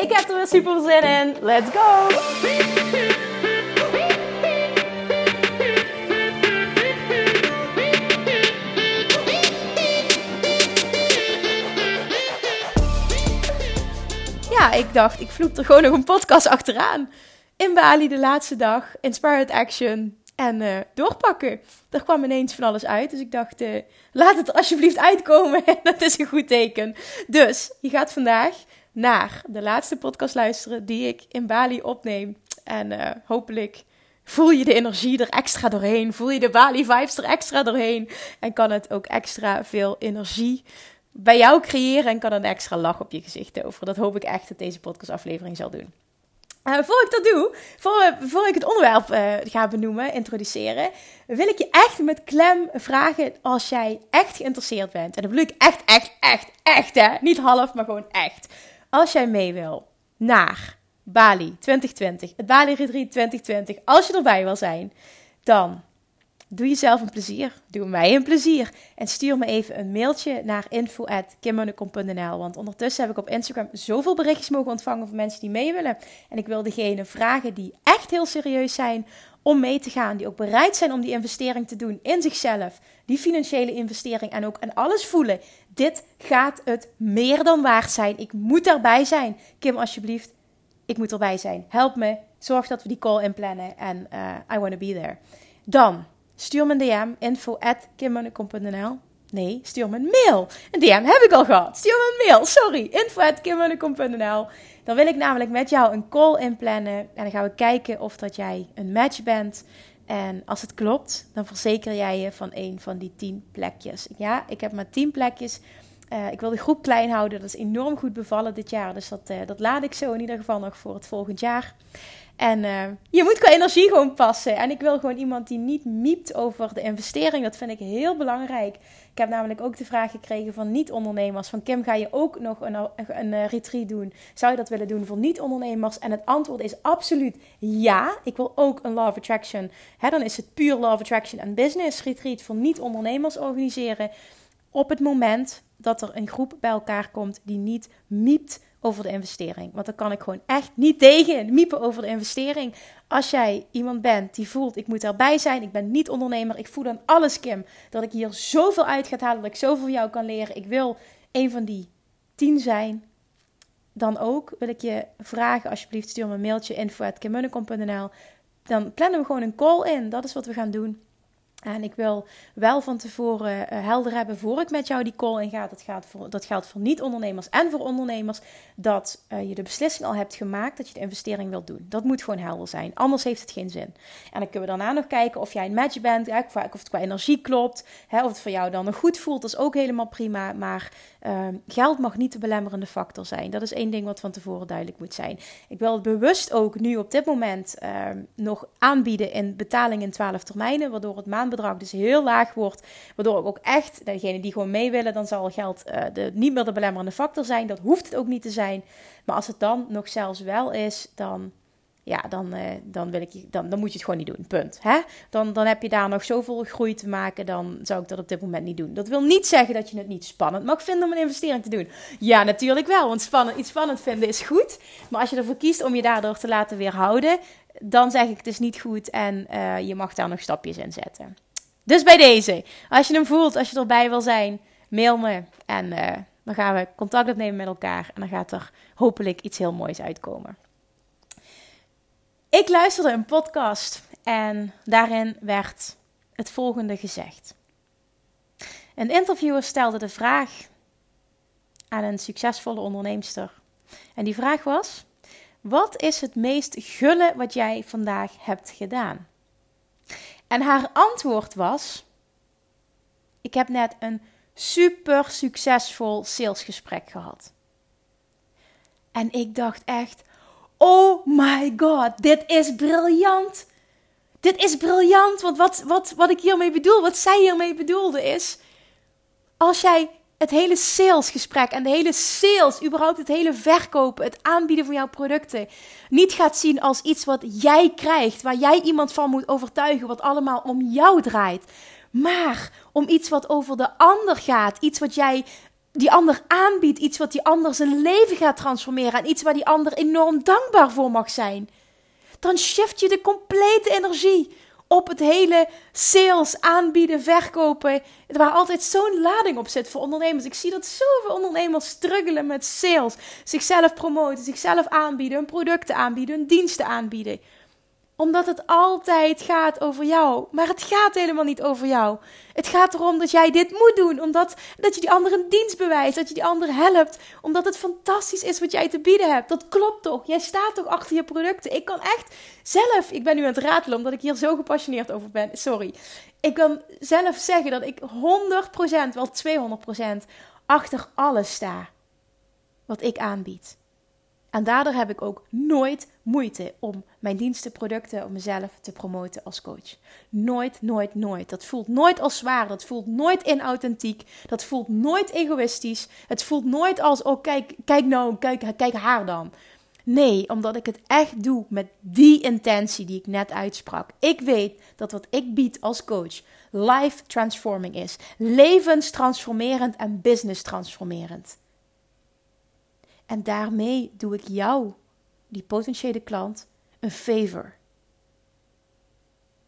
Ik heb er weer super zin in. Let's go! Ja, ik dacht, ik vloep er gewoon nog een podcast achteraan. In Bali de laatste dag, Inspired Action en uh, doorpakken. Er kwam ineens van alles uit, dus ik dacht, uh, laat het alsjeblieft uitkomen. dat is een goed teken. Dus, je gaat vandaag naar de laatste podcast luisteren die ik in Bali opneem. En uh, hopelijk voel je de energie er extra doorheen. Voel je de Bali vibes er extra doorheen. En kan het ook extra veel energie bij jou creëren. En kan een extra lach op je gezicht over. Dat hoop ik echt dat deze podcastaflevering zal doen. Uh, voor ik dat doe, voor, voor ik het onderwerp uh, ga benoemen, introduceren, wil ik je echt met klem vragen als jij echt geïnteresseerd bent. En dat bedoel ik echt, echt, echt, echt hè. Niet half, maar gewoon echt. Als jij mee wil naar Bali 2020, het Bali Retreat 2020, als je erbij wil zijn, dan doe jezelf een plezier. Doe mij een plezier. En stuur me even een mailtje naar info.kimmonnekom.nl. Want ondertussen heb ik op Instagram zoveel berichtjes mogen ontvangen van mensen die mee willen. En ik wil degene vragen die echt heel serieus zijn om mee te gaan. Die ook bereid zijn om die investering te doen in zichzelf. Die financiële investering en ook en alles voelen. Dit gaat het meer dan waard zijn. Ik moet erbij zijn. Kim, alsjeblieft. Ik moet erbij zijn. Help me. Zorg dat we die call inplannen. En uh, I want to be there. Dan stuur me een DM. Info at Nee, stuur me een mail. Een DM heb ik al gehad. Stuur me een mail. Sorry. Info at Dan wil ik namelijk met jou een call inplannen. En dan gaan we kijken of dat jij een match bent. En als het klopt, dan verzeker jij je van een van die tien plekjes. Ja, ik heb maar tien plekjes. Uh, ik wil de groep klein houden. Dat is enorm goed bevallen dit jaar. Dus dat, uh, dat laat ik zo in ieder geval nog voor het volgend jaar. En uh, je moet qua energie gewoon passen. En ik wil gewoon iemand die niet miept over de investering. Dat vind ik heel belangrijk. Ik heb namelijk ook de vraag gekregen van niet-ondernemers. Van Kim, ga je ook nog een, een, retreat doen? Zou je dat willen doen voor niet-ondernemers? En het antwoord is absoluut ja. Ik wil ook een of Attraction. Hè, dan is het puur of Attraction en Business retreat voor niet-ondernemers organiseren. Op het moment dat er een groep bij elkaar komt die niet miept over de investering. Want dan kan ik gewoon echt niet tegen miepen over de investering. Als jij iemand bent die voelt, ik moet erbij zijn, ik ben niet ondernemer, ik voel dan alles, Kim, dat ik hier zoveel uit ga halen, dat ik zoveel van jou kan leren. Ik wil een van die tien zijn. Dan ook wil ik je vragen, alsjeblieft, stuur me een mailtje info.kimmunnekom.nl. Dan plannen we gewoon een call in. Dat is wat we gaan doen. En ik wil wel van tevoren uh, helder hebben voor ik met jou die call in ga. Dat, gaat dat geldt voor niet-ondernemers en voor ondernemers. Dat uh, je de beslissing al hebt gemaakt dat je de investering wilt doen. Dat moet gewoon helder zijn. Anders heeft het geen zin. En dan kunnen we daarna nog kijken of jij een match bent. Of het qua energie klopt. Hè, of het voor jou dan nog goed voelt. Dat is ook helemaal prima. Maar uh, geld mag niet de belemmerende factor zijn. Dat is één ding wat van tevoren duidelijk moet zijn. Ik wil het bewust ook nu op dit moment ehm, nog aanbieden in betaling in 12 termijnen. Waardoor het maand bedrag dus heel laag wordt. Waardoor ik ook echt, degene die gewoon mee willen, dan zal geld uh, de, niet meer de belemmerende factor zijn. Dat hoeft het ook niet te zijn. Maar als het dan nog zelfs wel is, dan ja, dan, uh, dan, wil ik, dan, dan moet je het gewoon niet doen. Punt. Hè? Dan, dan heb je daar nog zoveel groei te maken. Dan zou ik dat op dit moment niet doen. Dat wil niet zeggen dat je het niet spannend mag vinden om een investering te doen. Ja, natuurlijk wel. Want spannend, iets spannend vinden is goed. Maar als je ervoor kiest om je daardoor te laten weerhouden, dan zeg ik het is niet goed. En uh, je mag daar nog stapjes in zetten. Dus bij deze, als je hem voelt, als je erbij wil zijn, mail me. En uh, dan gaan we contact opnemen met elkaar. En dan gaat er hopelijk iets heel moois uitkomen. Ik luisterde een podcast en daarin werd het volgende gezegd. Een interviewer stelde de vraag aan een succesvolle onderneemster. En die vraag was: Wat is het meest gulle wat jij vandaag hebt gedaan? En haar antwoord was: Ik heb net een super succesvol salesgesprek gehad. En ik dacht echt: Oh my god, dit is briljant. Dit is briljant, want wat, wat, wat ik hiermee bedoel, wat zij hiermee bedoelde is, als jij het hele salesgesprek en de hele sales, überhaupt het hele verkopen, het aanbieden van jouw producten, niet gaat zien als iets wat jij krijgt, waar jij iemand van moet overtuigen, wat allemaal om jou draait, maar om iets wat over de ander gaat, iets wat jij die ander aanbiedt, iets wat die ander zijn leven gaat transformeren en iets waar die ander enorm dankbaar voor mag zijn, dan shift je de complete energie op het hele sales, aanbieden, verkopen. Waar altijd zo'n lading op zit voor ondernemers. Ik zie dat zoveel ondernemers struggelen met sales. Zichzelf promoten, zichzelf aanbieden, hun producten aanbieden, hun diensten aanbieden omdat het altijd gaat over jou. Maar het gaat helemaal niet over jou. Het gaat erom dat jij dit moet doen. Omdat dat je die ander een dienst bewijst. Dat je die ander helpt. Omdat het fantastisch is wat jij te bieden hebt. Dat klopt toch? Jij staat toch achter je producten. Ik kan echt zelf. Ik ben nu aan het ratelen omdat ik hier zo gepassioneerd over ben. Sorry. Ik kan zelf zeggen dat ik 100%, wel 200% achter alles sta. Wat ik aanbied. En daardoor heb ik ook nooit moeite om mijn diensten, producten, om mezelf te promoten als coach. Nooit, nooit, nooit. Dat voelt nooit als zwaar. Dat voelt nooit inauthentiek. Dat voelt nooit egoïstisch. Het voelt nooit als, oh kijk, kijk nou, kijk, kijk haar dan. Nee, omdat ik het echt doe met die intentie die ik net uitsprak. Ik weet dat wat ik bied als coach life transforming is. Levenstransformerend en business transformerend. En daarmee doe ik jou, die potentiële klant, een favor.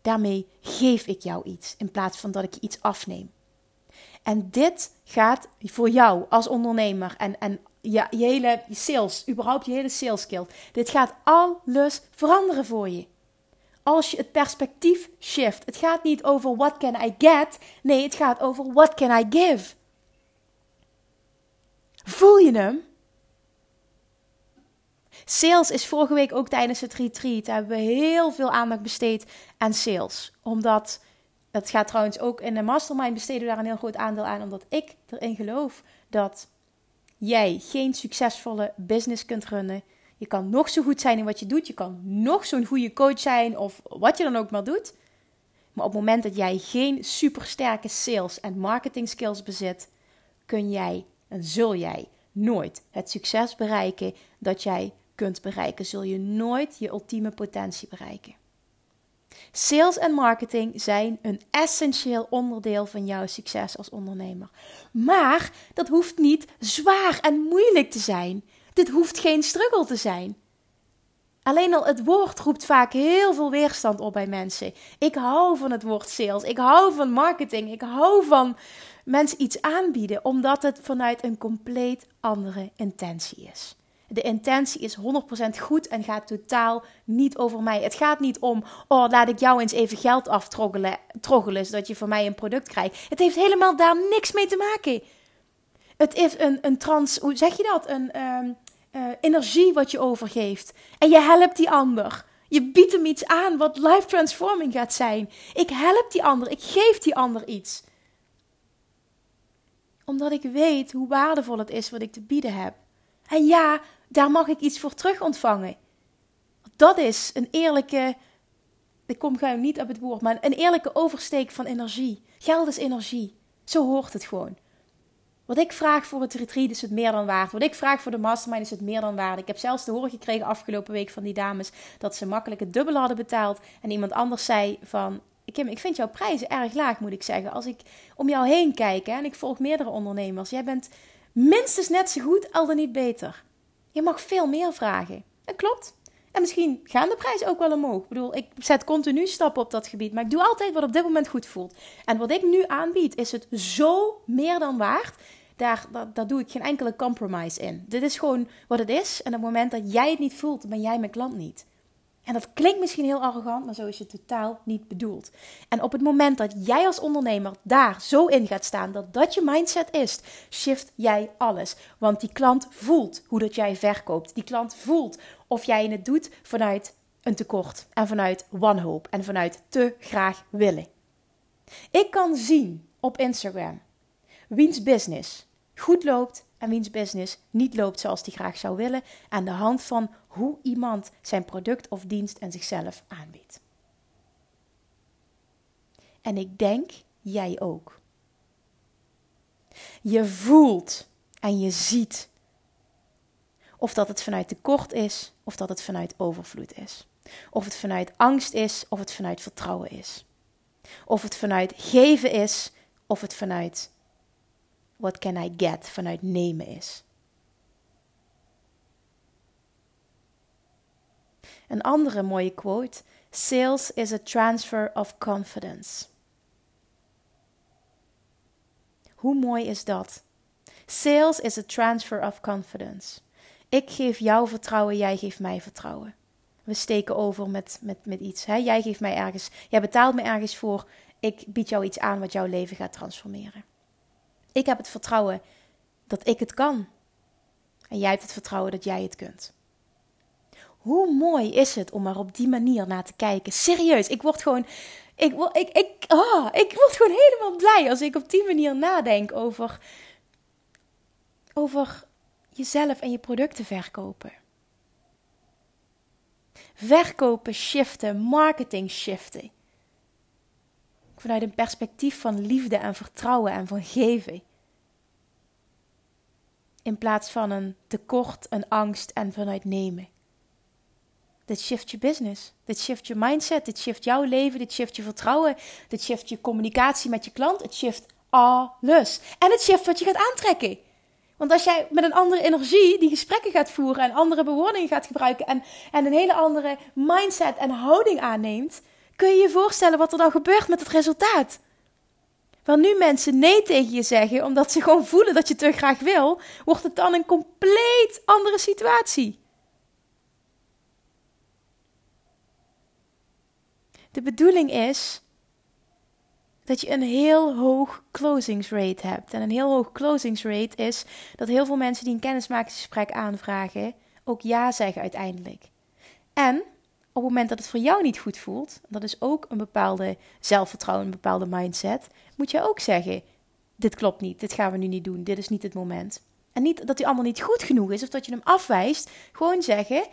Daarmee geef ik jou iets in plaats van dat ik je iets afneem. En dit gaat voor jou als ondernemer en, en je hele sales, überhaupt je hele sales skill. Dit gaat alles veranderen voor je. Als je het perspectief shift. Het gaat niet over what can I get. Nee, het gaat over what can I give. Voel je hem? Sales is vorige week ook tijdens het retreat. Daar hebben we heel veel aandacht besteed aan sales. Omdat, het gaat trouwens ook in de mastermind besteden we daar een heel groot aandeel aan. Omdat ik erin geloof dat jij geen succesvolle business kunt runnen. Je kan nog zo goed zijn in wat je doet. Je kan nog zo'n goede coach zijn of wat je dan ook maar doet. Maar op het moment dat jij geen supersterke sales en marketing skills bezit, kun jij en zul jij nooit het succes bereiken dat jij kunt bereiken, zul je nooit je ultieme potentie bereiken. Sales en marketing zijn een essentieel onderdeel van jouw succes als ondernemer. Maar dat hoeft niet zwaar en moeilijk te zijn. Dit hoeft geen struggle te zijn. Alleen al het woord roept vaak heel veel weerstand op bij mensen. Ik hou van het woord sales. Ik hou van marketing. Ik hou van mensen iets aanbieden, omdat het vanuit een compleet andere intentie is de intentie is 100% goed en gaat totaal niet over mij. Het gaat niet om, oh, laat ik jou eens even geld aftroggelen, troggelen, zodat je van mij een product krijgt. Het heeft helemaal daar niks mee te maken. Het is een, een trans, hoe zeg je dat? Een ehm, eh, energie wat je overgeeft. En je helpt die ander. Je biedt hem iets aan wat life transforming gaat zijn. Ik help die ander, ik geef die ander iets. Omdat ik weet hoe waardevol het is wat ik te bieden heb. En ja, daar mag ik iets voor terug ontvangen. Dat is een eerlijke, ik kom gauw niet op het woord, maar een eerlijke oversteek van energie. Geld is energie. Zo hoort het gewoon. Wat ik vraag voor het retreat is het meer dan waard. Wat ik vraag voor de mastermind is het meer dan waard. Ik heb zelfs te horen gekregen afgelopen week van die dames dat ze makkelijk het dubbele hadden betaald. En iemand anders zei van, Kim, ik vind jouw prijzen erg laag, moet ik zeggen. Als ik om jou heen kijk hè, en ik volg meerdere ondernemers, jij bent minstens net zo goed, al dan niet beter. Je mag veel meer vragen. Dat klopt. En misschien gaan de prijzen ook wel omhoog. Ik bedoel, ik zet continu stappen op dat gebied. Maar ik doe altijd wat op dit moment goed voelt. En wat ik nu aanbied, is het zo meer dan waard. Daar, doe ik geen enkele compromise in. Dit is gewoon wat het is. En op het moment dat jij het niet voelt, ben jij mijn klant niet. En dat klinkt misschien heel arrogant, maar zo is het totaal niet bedoeld. En op het moment dat jij als ondernemer daar zo in gaat staan dat dat je mindset is, shift jij alles. Want die klant voelt hoe dat jij verkoopt. Die klant voelt of jij het doet vanuit een tekort en vanuit wanhoop en vanuit te graag willen. Ik kan zien op Instagram wiens business goed loopt en wiens business niet loopt zoals die graag zou willen aan de hand van hoe iemand zijn product of dienst en zichzelf aanbiedt. En ik denk jij ook. Je voelt en je ziet of dat het vanuit tekort is of dat het vanuit overvloed is. Of het vanuit angst is of het vanuit vertrouwen is. Of het vanuit geven is of het vanuit what can I get, vanuit nemen is. Een andere mooie quote: Sales is a transfer of confidence. Hoe mooi is dat? Sales is a transfer of confidence. Ik geef jou vertrouwen, jij geeft mij vertrouwen. We steken over met, met, met iets. Hè? Jij geeft mij ergens, jij betaalt me ergens voor. Ik bied jou iets aan wat jouw leven gaat transformeren. Ik heb het vertrouwen dat ik het kan. En jij hebt het vertrouwen dat jij het kunt. Hoe mooi is het om er op die manier naar te kijken? Serieus, ik word gewoon. Ik, ik, ik, oh, ik word gewoon helemaal blij als ik op die manier nadenk over. over jezelf en je producten verkopen. Verkopen shiften, marketing shiften. Vanuit een perspectief van liefde en vertrouwen en van geven. In plaats van een tekort, een angst en vanuit nemen. Dit shift je business. Dit shift je mindset. Dit shift jouw leven. Dit shift je vertrouwen. Dit shift je communicatie met je klant. Het shift alles. En het shift wat je gaat aantrekken. Want als jij met een andere energie die gesprekken gaat voeren en andere bewoordingen gaat gebruiken en, en een hele andere mindset en houding aanneemt, kun je je voorstellen wat er dan gebeurt met het resultaat. Waar nu mensen nee tegen je zeggen omdat ze gewoon voelen dat je te graag wil, wordt het dan een compleet andere situatie. De bedoeling is dat je een heel hoog closingsrate hebt. En een heel hoog closingsrate is dat heel veel mensen die een kennismakingsgesprek aanvragen ook ja zeggen uiteindelijk. En op het moment dat het voor jou niet goed voelt, dat is ook een bepaalde zelfvertrouwen, een bepaalde mindset, moet je ook zeggen: dit klopt niet, dit gaan we nu niet doen, dit is niet het moment. En niet dat die ander niet goed genoeg is of dat je hem afwijst, gewoon zeggen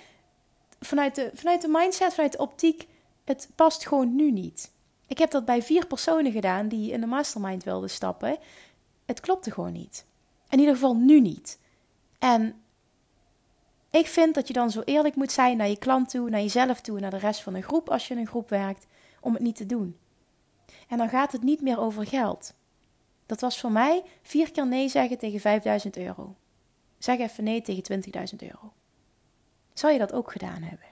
vanuit de, vanuit de mindset, vanuit de optiek, het past gewoon nu niet. Ik heb dat bij vier personen gedaan die in de mastermind wilden stappen. Het klopte gewoon niet. In ieder geval nu niet. En ik vind dat je dan zo eerlijk moet zijn naar je klant toe, naar jezelf toe, naar de rest van de groep als je in een groep werkt, om het niet te doen. En dan gaat het niet meer over geld. Dat was voor mij vier keer nee zeggen tegen 5000 euro. Zeg even nee tegen 20.000 euro. Zou je dat ook gedaan hebben?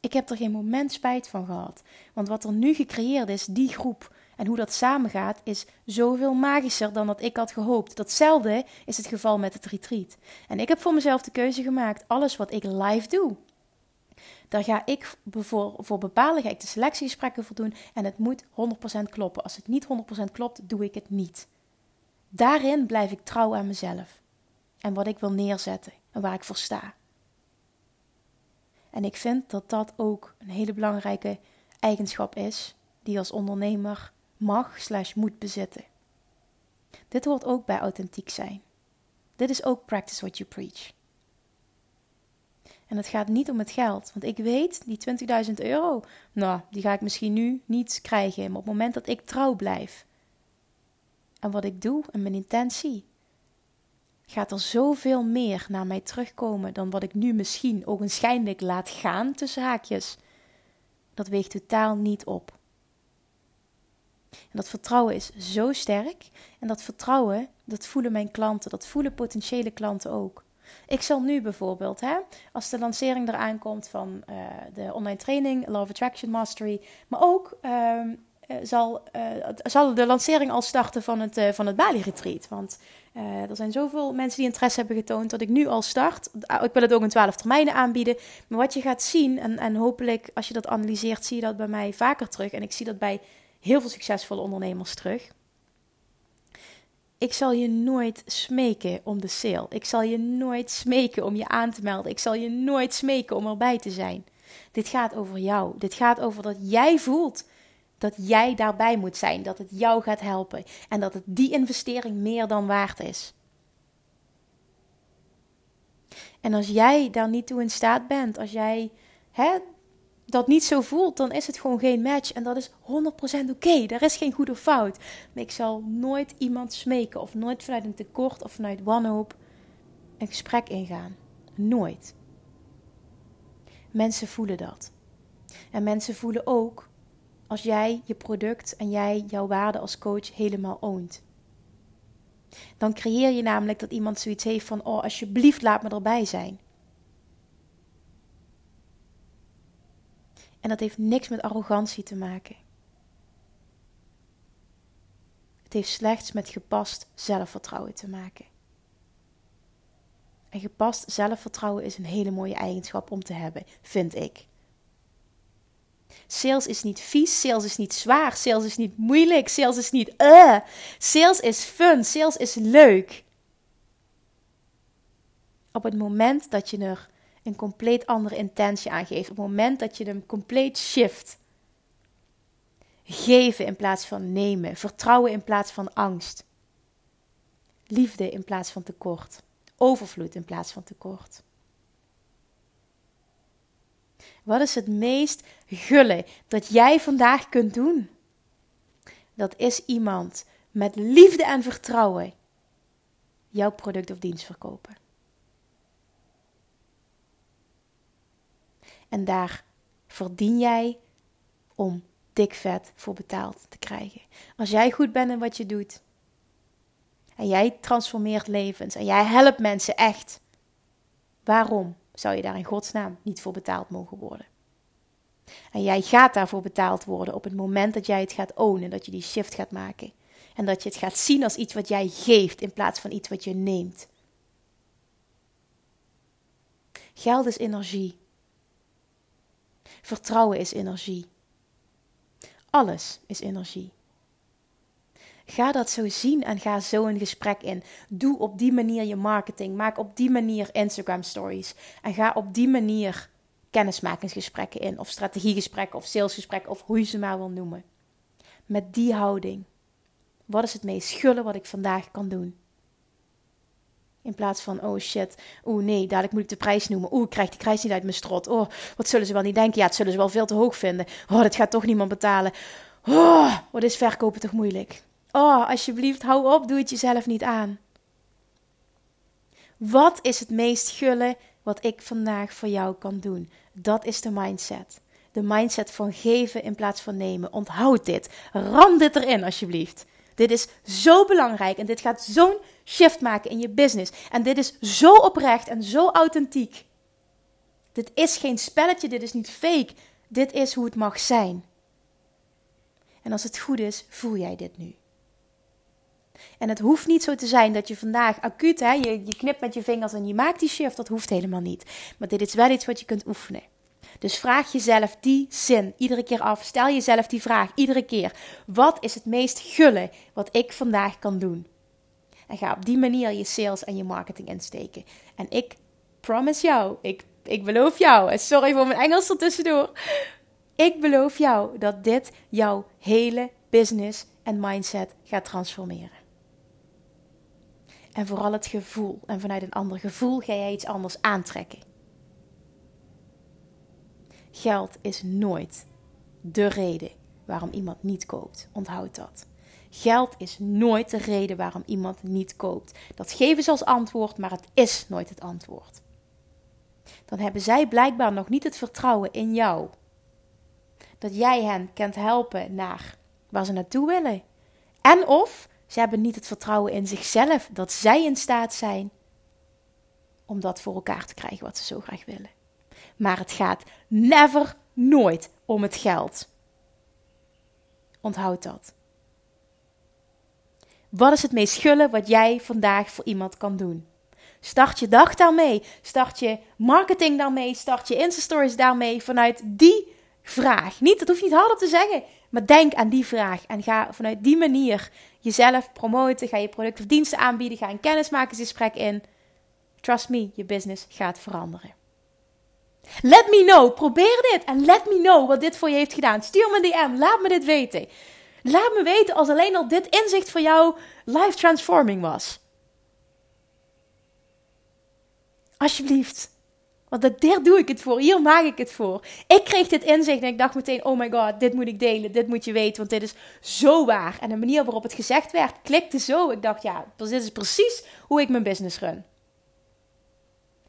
Ik heb er geen moment spijt van gehad. Want wat er nu gecreëerd is, die groep en hoe dat samengaat, is zoveel magischer dan dat ik had gehoopt. Datzelfde is het geval met het retreat. En ik heb voor mezelf de keuze gemaakt: alles wat ik live doe, daar ga ik voor, voor bepalen, ga ik de selectiegesprekken voor doen. En het moet 100% kloppen. Als het niet 100% klopt, doe ik het niet. Daarin blijf ik trouw aan mezelf. En wat ik wil neerzetten en waar ik voor sta. En ik vind dat dat ook een hele belangrijke eigenschap is die je als ondernemer mag slash moet bezitten. Dit hoort ook bij authentiek zijn. Dit is ook practice what you preach. En het gaat niet om het geld. Want ik weet, die 20.000 euro, nou, die ga ik misschien nu niet krijgen. Maar op het moment dat ik trouw blijf aan wat ik doe en mijn intentie, gaat er zoveel meer naar mij terugkomen dan wat ik nu misschien ogenschijnlijk laat gaan tussen haakjes. Dat weegt totaal niet op. En dat vertrouwen is zo sterk. En dat vertrouwen, dat voelen mijn klanten, dat voelen potentiële klanten ook. Ik zal nu bijvoorbeeld, hè, als de lancering eraan komt van uh, de online training, Love Attraction Mastery, maar ook uh, zal, uh, zal de lancering al starten van het, van het Bali Retreat. Want er zijn zoveel mensen die interesse hebben getoond dat ik nu al start. Ah, ik wil het ook in 12 termijnen aanbieden. Maar wat je gaat zien, en, en hopelijk als je dat analyseert, zie je dat bij mij vaker terug. En ik zie dat bij heel veel succesvolle ondernemers terug. Ik zal je nooit smeken om de sale. Ik zal je nooit smeken om je aan te melden. Ik zal je nooit smeken om erbij te zijn. Dit gaat over jou. Dit gaat over dat jij voelt dat jij daarbij moet zijn, dat het jou gaat helpen en dat het die investering meer dan waard is. En als jij daar niet toe in staat bent, als jij hè, dat niet zo voelt, dan is het gewoon geen match. En dat is 100% oké. Er is geen goed of fout. Maar ik zal nooit iemand smeken of nooit vanuit een tekort of vanuit wanhoop een gesprek ingaan. Nooit. Mensen voelen dat. En mensen voelen ook als jij je product en jij jouw waarde als coach helemaal oont. Dan creëer je namelijk dat iemand zoiets heeft van: Oh, alsjeblieft, laat me erbij zijn. En dat heeft niks met arrogantie te maken. Het heeft slechts met gepast zelfvertrouwen te maken. En gepast zelfvertrouwen is een hele mooie eigenschap om te hebben, vind ik. Sales is niet vies, sales is niet zwaar, sales is niet moeilijk, sales is niet uh. Sales is fun, sales is leuk. Op het moment dat je er een compleet andere intentie aangeeft, op het moment dat je hem compleet shift. Geven in plaats van nemen, vertrouwen in plaats van angst. Liefde in plaats van tekort, overvloed in plaats van tekort. Wat is het meest gulle dat jij vandaag kunt doen? Dat is iemand met liefde en vertrouwen jouw product of dienst verkopen. En daar verdien jij om dik vet voor betaald te krijgen. Als jij goed bent in wat je doet. En jij transformeert levens. En jij helpt mensen echt. Waarom zou je daar in godsnaam niet voor betaald mogen worden? En jij gaat daarvoor betaald worden op het moment dat jij het gaat ownen, dat je die shift gaat maken. En dat je het gaat zien als iets wat jij geeft in plaats van iets wat je neemt. Geld is energie. Vertrouwen is energie. Alles is energie. Ga dat zo zien en ga zo een gesprek in. Doe op die manier je marketing. Maak op die manier Instagram stories. En ga op die manier kennismakingsgesprekken in. Of strategiegesprekken of salesgesprekken of hoe je ze maar wil noemen. Met die houding. Wat is het meest gulle wat ik vandaag kan doen? In plaats van, oh shit, oeh nee, dadelijk moet ik de prijs noemen. Oeh, ik krijg die prijs niet uit mijn strot. Oh, wat zullen ze wel niet denken? Ja, het zullen ze wel veel te hoog vinden. Oh, dat gaat toch niemand betalen. Oh, wat is verkopen toch moeilijk? Oh, alsjeblieft, hou op, doe het jezelf niet aan. Wat is het meest gulle wat ik vandaag voor jou kan doen? Dat is de mindset. De mindset van geven in plaats van nemen. Onthoud dit. Ram dit erin, alsjeblieft. Dit is zo belangrijk en dit gaat zo'n shift maken in je business. En dit is zo oprecht en zo authentiek. Dit is geen spelletje, dit is niet fake. Dit is hoe het mag zijn. En als het goed is, voel jij dit nu. En het hoeft niet zo te zijn dat je vandaag acuut, hè, je, je knipt met je vingers en je maakt die shift. Dat hoeft helemaal niet. Maar dit is wel iets wat je kunt oefenen. Dus vraag jezelf die zin iedere keer af. Stel jezelf die vraag iedere keer. Wat is het meest gulle wat ik vandaag kan doen? En ga op die manier je sales en je marketing insteken. En ik promise jou, ik, ik beloof jou, sorry voor mijn Engels ertussendoor. Ik beloof jou dat dit jouw hele business en mindset gaat transformeren. En vooral het gevoel. En vanuit een ander gevoel ga jij iets anders aantrekken. Geld is nooit de reden waarom iemand niet koopt. Onthoud dat. Geld is nooit de reden waarom iemand niet koopt. Dat geven ze als antwoord, maar het is nooit het antwoord. Dan hebben zij blijkbaar nog niet het vertrouwen in jou. Dat jij hen kunt helpen naar waar ze naartoe willen. En of ze hebben niet het vertrouwen in zichzelf dat zij in staat zijn om dat voor elkaar te krijgen wat ze zo graag willen. Maar het gaat never, nooit om het geld. Onthoud dat. Wat is het meest gulle wat jij vandaag voor iemand kan doen? Start je dag daarmee. Start je marketing daarmee. Start je Insta-stories daarmee. Vanuit die vraag. Niet, dat hoef je niet hardop te zeggen. Maar denk aan die vraag. En ga vanuit die manier jezelf promoten. Ga je producten of diensten aanbieden. Ga een kennismakingsgesprek in. Trust me, je business gaat veranderen. Let me know. Probeer dit. En let me know wat dit voor je heeft gedaan. Stuur me een DM. Laat me dit weten. Laat me weten als alleen al dit inzicht voor jou life transforming was. Alsjeblieft. Want daar doe ik het voor. Hier maak ik het voor. Ik kreeg dit inzicht en ik dacht meteen: oh my god, dit moet ik delen. Dit moet je weten, want dit is zo waar. En de manier waarop het gezegd werd, klikte zo. Ik dacht: ja, dit is precies hoe ik mijn business run.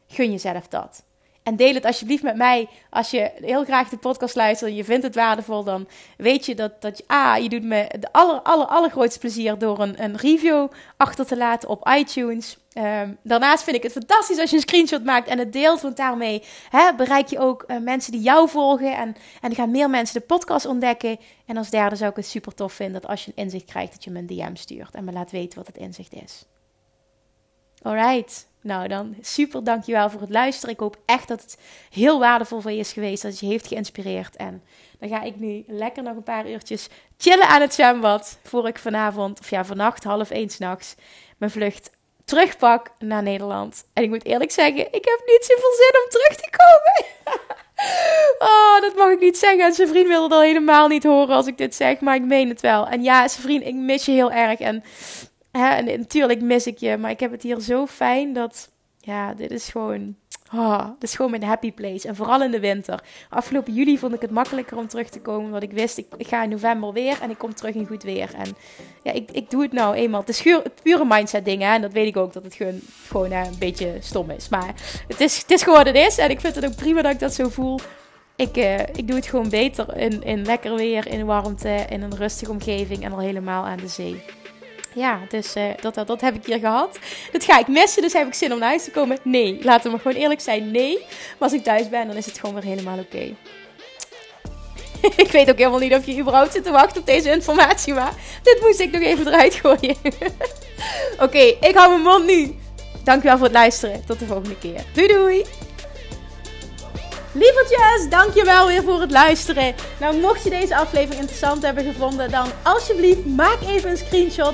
Gun jezelf dat. En deel het alsjeblieft met mij. Als je heel graag de podcast luistert en je vindt het waardevol, dan weet je dat, dat je, ah, je doet me de aller, aller, allergrootste plezier door een, een review achter te laten op iTunes. Um, daarnaast vind ik het fantastisch als je een screenshot maakt en het deelt, want daarmee hè, bereik je ook uh, mensen die jou volgen en, en gaan meer mensen de podcast ontdekken. En als derde zou ik het super tof vinden dat als je een inzicht krijgt, dat je me een DM stuurt en me laat weten wat het inzicht is. Alright. Nou, dan super dankjewel voor het luisteren. Ik hoop echt dat het heel waardevol voor je is geweest. Dat het je heeft geïnspireerd. En dan ga ik nu lekker nog een paar uurtjes chillen aan het zwembad. Voor ik vanavond, of ja, vannacht half één s'nachts, mijn vlucht terugpak naar Nederland. En ik moet eerlijk zeggen, ik heb niet zoveel zin om terug te komen. oh, dat mag ik niet zeggen. En zijn vriend wilde dat helemaal niet horen als ik dit zeg. Maar ik meen het wel. En ja, zijn vriend, ik mis je heel erg. En Hè, en natuurlijk mis ik je, maar ik heb het hier zo fijn dat, ja, dit is gewoon, oh, dit is gewoon mijn happy place. En vooral in de winter. Afgelopen juli vond ik het makkelijker om terug te komen, want ik wist, ik, ik ga in november weer en ik kom terug in goed weer. En ja, ik, ik doe het nou eenmaal. Het is pure mindset dingen, en dat weet ik ook, dat het gewoon, gewoon een beetje stom is. Maar het is, het is gewoon wat het is, en ik vind het ook prima dat ik dat zo voel. Ik, uh, ik doe het gewoon beter in, in lekker weer, in warmte, in een rustige omgeving en al helemaal aan de zee ja, dus uh, dat, dat, dat heb ik hier gehad. Dat ga ik missen, dus heb ik zin om naar huis te komen? Nee, laten we maar gewoon eerlijk zijn, nee. Maar als ik thuis ben, dan is het gewoon weer helemaal oké. ik weet ook helemaal niet of je überhaupt zit te wachten op deze informatie, maar dit moest ik nog even eruit gooien. oké, ik hou mijn mond nu. Dankjewel voor het luisteren. Tot de volgende keer. Doei doei! Lievertjes, dankjewel weer voor het luisteren. Nou, mocht je deze aflevering interessant hebben gevonden, dan alsjeblieft maak even een screenshot